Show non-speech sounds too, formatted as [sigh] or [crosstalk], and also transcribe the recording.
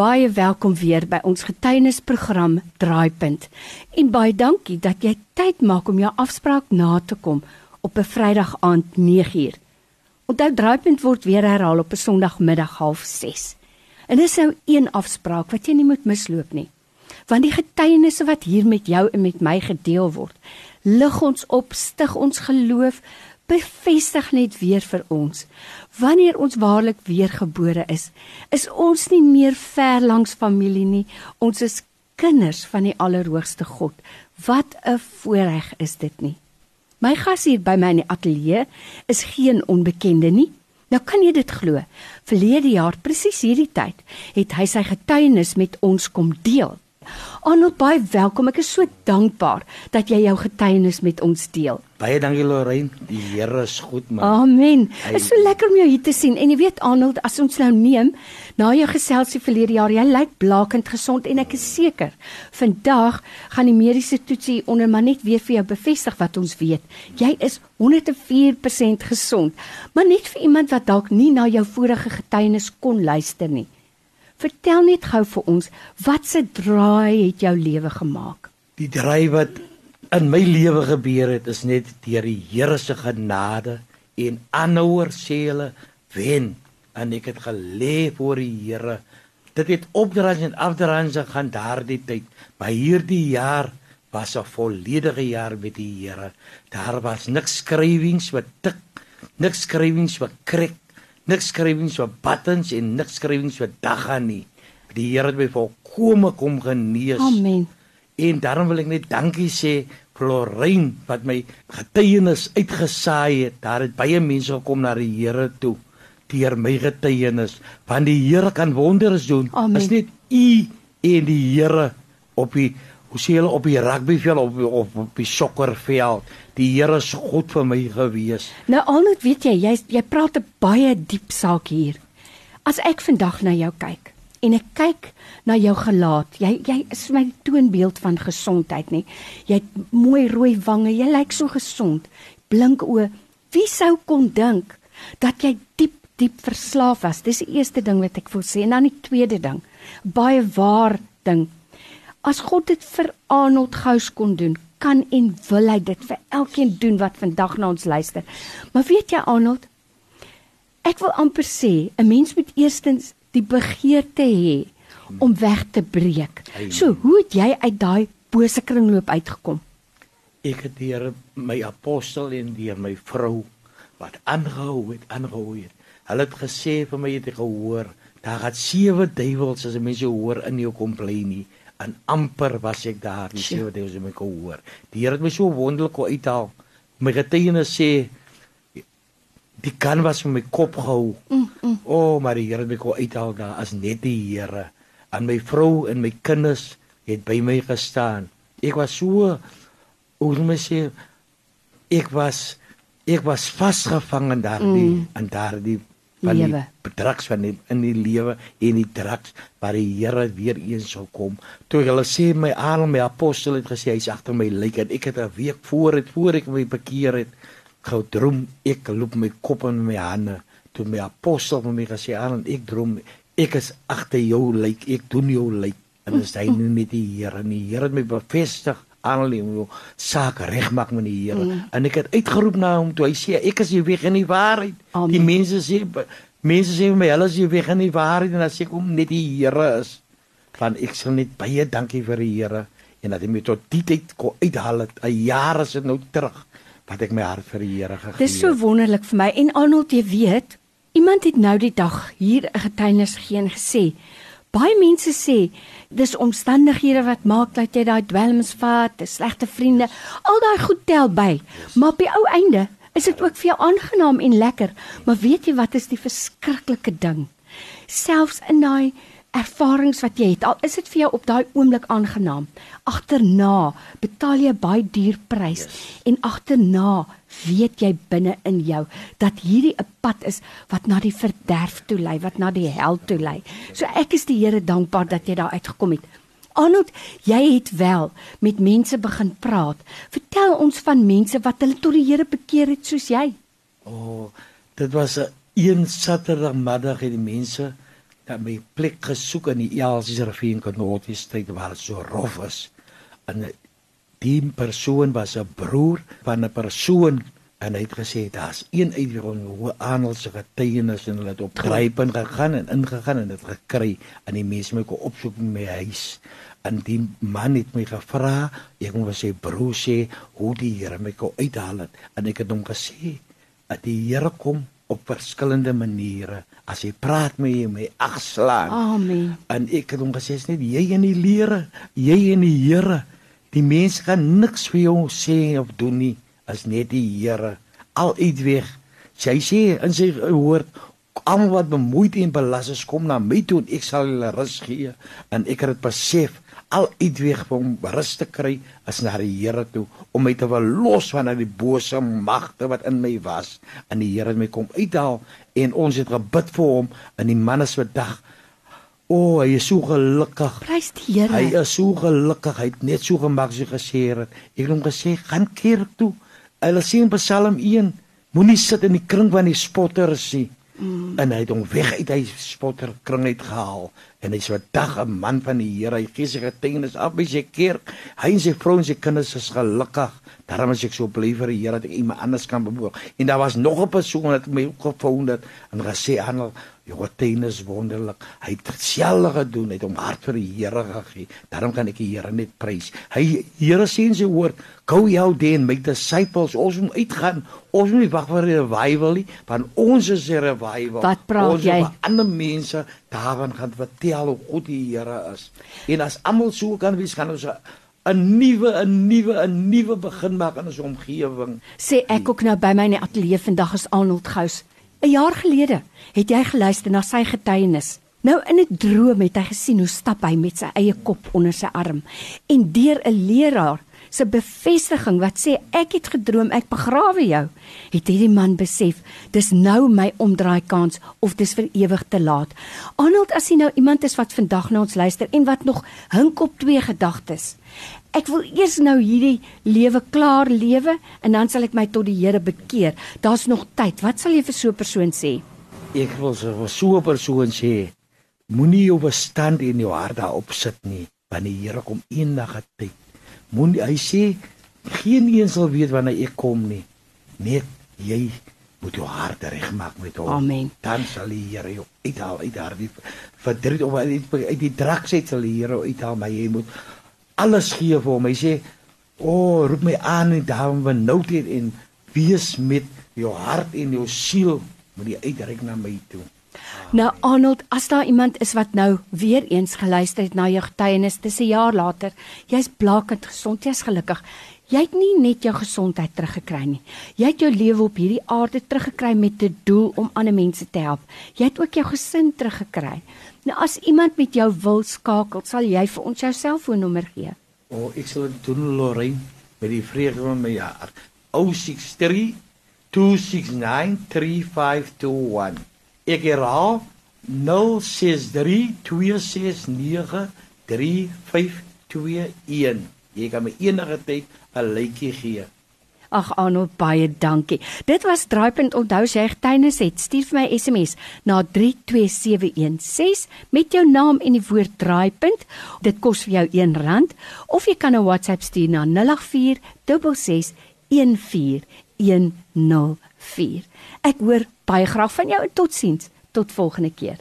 baie welkom weer by ons getuienisprogram Draaipunt. En baie dankie dat jy tyd maak om jou afspraak na te kom op 'n Vrydag aand 9uur. Onthou Draaipunt word weer herhaal op 'n Sondagmiddag 06:30. En dis nou een afspraak wat jy nie moet misloop nie. Want die getuienisse wat hier met jou en met my gedeel word, lig ons op, stig ons geloof, bevestig net weer vir ons. Wanneer ons waarlik weergebore is is ons nie meer ver langs familie nie. Ons is kinders van die allerhoogste God. Wat 'n voorreg is dit nie. My gas hier by my in die ateljee is geen onbekende nie. Nou kan jy dit glo. Verlede jaar presies hierdie tyd het hy sy getuienis met ons kom deel Arnold, baie welkom. Ek is so dankbaar dat jy jou getuienis met ons deel. Baie dankie Lorraine. Die Here is goed man. Amen. Dit is so lekker om jou hier te sien. En jy weet Arnold, as ons nou neem na jou geselsie verlede jaar, jy lyk blakend gesond en ek is seker vandag gaan die mediese toetsie onder maar net weer vir jou bevestig wat ons weet. Jy is 104% gesond. Maar net vir iemand wat dalk nie na jou vorige getuienis kon luister nie. Vertel net gou vir ons, wat se draai het jou lewe gemaak? Die draai wat in my lewe gebeur het, is net deur die Here se genade en aanhouer seele wen en ek het geleef voor die Here. Dit het opdraande en afdraande gaan daardie tyd. By hierdie jaar was 'n volledige jaar met die Here. Daar was niks skrywings wat tik, niks skrywings wat krek niks skrywings so buttons en niks skrywings so dagga nie. Die Here het my volkome kom genees. Amen. En daarom wil ek net dankie sê vir Lorraine wat my getuienis uitgesaai het. Daar het baie mense gekom na die Here toe deur my getuienis. Want die Here kan wondere doen. Dit is net u en die Here op die hoe sê hulle op die rugbyveld op op op die sokkerveld. Die Here is God vir my gewees. Nou alnet weet jy, jy jy praat 'n baie diep saak hier. As ek vandag na jou kyk en ek kyk na jou gelaat, jy jy is my toonbeeld van gesondheid, nê. Jy het mooi rooi wange, jy lyk so gesond, blink oë. Wie sou kon dink dat jy diep diep verslaaf was? Dis die eerste ding wat ek wil sê en dan die tweede ding. Baie waar ding As God dit vir Arnold Gous kon doen, kan en wil hy dit vir elkeen doen wat vandag na ons luister. Maar weet jy Arnold, ek wil amper sê 'n mens moet eerstens die begeerte hê om weg te breek. So, hoe het jy uit daai bose kringloop uitgekom? Ek het deur my apostel en deur my vrou wat aangehou het, aangehou het. Hulle het gesê vir my het ek gehoor, daar gaan sewe duiwels as mense hoor in jou kom bly nie en amper was ek daar die sewe dae as my gehoor. Die Here het my so wonderlik uithaal. My getuienis sê die kan was vir my kop gehou. Mm, mm. O, oh, maar die Here het my uithaal daar as net die Here. En my vrou en my kinders het by my gestaan. Ek was so hoe moet ek sê ek was ek was vasgevang in daardie mm. in daardie van lewe. die drugs van die, in die lewe en die drugs waar die Here weer eens sal kom. Toe hulle sê my aan my apostel het gesê hy's agter my lyk en ek het 'n week voor het voor ek my bekeer het gou droom ek loop my kop in my hande. Toe my apostel vir my gesê aan ek droom. Ek is agter jou lyk. Ek doen jou lyk. En is hy [laughs] nie met die Here. En die Here het my bevestig om saak regmaak met die Here. Mm. En ek het uitgeroep na hom toe hy sê ek is die weg en die waarheid. Amen. Die mense sê mense sê my hulle is die weg en die waarheid en dan sê ek om net die Here is. Want ek sê net baie dankie vir die Here en dat hy my tot die tyd kon uithaal het. 'n Jaar is dit nou terug wat ek my hart vir die Here gegee het. Dis so wonderlik vir my en Arnold jy weet Iemand het nou die dag hier 'n getuienis gegee en gesê Baie mense sê dis omstandighede wat maak dat jy daai dwelms vat, dis slegte vriende, al daai goed tel by. Maar op die ou einde is dit ook vir jou aangenaam en lekker. Maar weet jy wat is die verskriklike ding? Selfs in daai ervarings wat jy het, al is dit vir jou op daai oomblik aangenaam, agterna betaal jy baie duur prys yes. en agterna weet jy binne in jou dat hierdie 'n pad is wat na die verderf toe lei, wat na die hel toe lei. So ek is die Here dankbaar dat jy daar uitgekom het. Arnold, jy het wel met mense begin praat. Vertel ons van mense wat hulle tot die Here bekeer het soos jy. O, oh, dit was 'n een Saterdagmiddag het die mense my plek gesoek in die Elsies rivier in Kanoties tyd waar dit so rof is. En die persoon was 'n broer van 'n persoon en hy het gesê daar's een uitweg om hoe aanelse getuienis en hulle het op grypen gegaan en ingegaan en dit gekry en die mense moet kom opsoek in my huis en die man het my gevra ek moet sê broer sê hoe die Here my kon uithaal het en ek het hom gesê dat die Here kom op verskillende maniere. As jy praat met jy my agslaan Amen. en ek het hom gesê is net jy en die leere jy en die Here. Die mense kan niks vir jou sê of doen nie. Is net die Here. Al uitweg sy sê in sy woord almal wat bemoeid en belas is kom na my toe en ek sal hulle rus gee. En ek het dit besef al uitweg om rus te kry is na die Here toe om my te verlos van al die bose magte wat in my was en die Here het my kom uithaal en ons het gebid vir hom in die mannes se dag O, oh, hy is so gelukkig. Prys die Here. Hy is so gelukkig. Hy het net so gemaak as hy gesê het. Ek het hom gesê, "Gaan kerk toe." Hulle sê in Psalm 1, moenie sit in die kring van die spotters nie. Mm. En hy het hom weg uit hy spotter kring uit gehaal en hy's 'n dag 'n man van die Here. Hy gee sy getuienis af by sy kerk. Hy en sy vrou en sy kinders is gelukkig. Daarom is ek so bly vir die Here dat ek iemand anders kan bemoedig. En daar was nog 'n persoon wat my gefoon het en gesê aan Jou getuienis wonderlik. Hy het dieselfde gedoen, hy het hom hart vir die Here gegee. Daarom kan ek die Here net prys. Hy Here sê in sy woord, "Go den met die disciples, ons moet uitgaan. Ons moet nie wag vir 'n revival nie, want ons is 'n revival. Wat praat ons jy? Ons ander mense daarvan gaan vertel hoe goed die Here is. En as almal so kan wees, gaan ons 'n nuwe 'n nuwe 'n nuwe begin maak in ons omgewing. Sê ek ook nou by my in die ateljee vandag is Arnold Gous. 'n Jaar gelede het jy geluister na sy getuienis. Nou in 'n droom het hy gesien hoe stap hy met sy eie kop onder sy arm en deur 'n leraar se bevestiging wat sê ek het gedroom ek begrawe jou. Het hierdie man besef dis nou my omdraai kans of dis vir ewig te laat. Arnold as jy nou iemand is wat vandag na ons luister en wat nog hink op twee gedagtes. Ek wil eers nou hierdie lewe klaar lewe en dan sal ek my tot die Here bekeer. Daar's nog tyd. Wat sal jy vir so 'n persoon sê? Ek wil vir so 'n persoon sê, moenie jou verstand en jou hart daarop sit nie, want die Here kom eendag 'n tyd. Moenie hy sê geen een sal weet wanneer ek kom nie. Net jy moet jou hart regmaak met hom. Amen. Dan sal die Here jou uithaal uit daardie verdriet of uit, uit die draksheid sal die Here uithaal, maar jy moet alles gee vir hom. Hy sê, "O, oh, roep my aan en daarom benoudheid en wees met jou hart en jou siel moet jy uitreik na my toe." Nou Arnold, as daar iemand is wat nou weer eens geluister het na jou getuienis, dis 'n jaar later, jy's blakend gesond, jy's gelukkig. Jy het nie net jou gesondheid teruggekry nie. Jy het jou lewe op hierdie aarde teruggekry met 'n doel om ander mense te help. Jy het ook jou gesin teruggekry. Nou as iemand met jou wil skakel, sal jy vir ons jou selfoonnommer gee. O, oh, ek sal dit doen Lorraine met die vrede van my jaar. 063 269 3521. Ek herhaal 063 269 3521. Jy kan my enige tyd 'n likeie gee. Ag Arnold, baie dankie. Dit was Draaipunt. Onthou as jy getuienis het, stuur vir my SMS na 32716 met jou naam en die woord Draaipunt. Dit kos vir jou R1 of jy kan 'n WhatsApp stuur na 0846614104. Ek hoor baie graag van jou en totsiens. Tot volgende keer.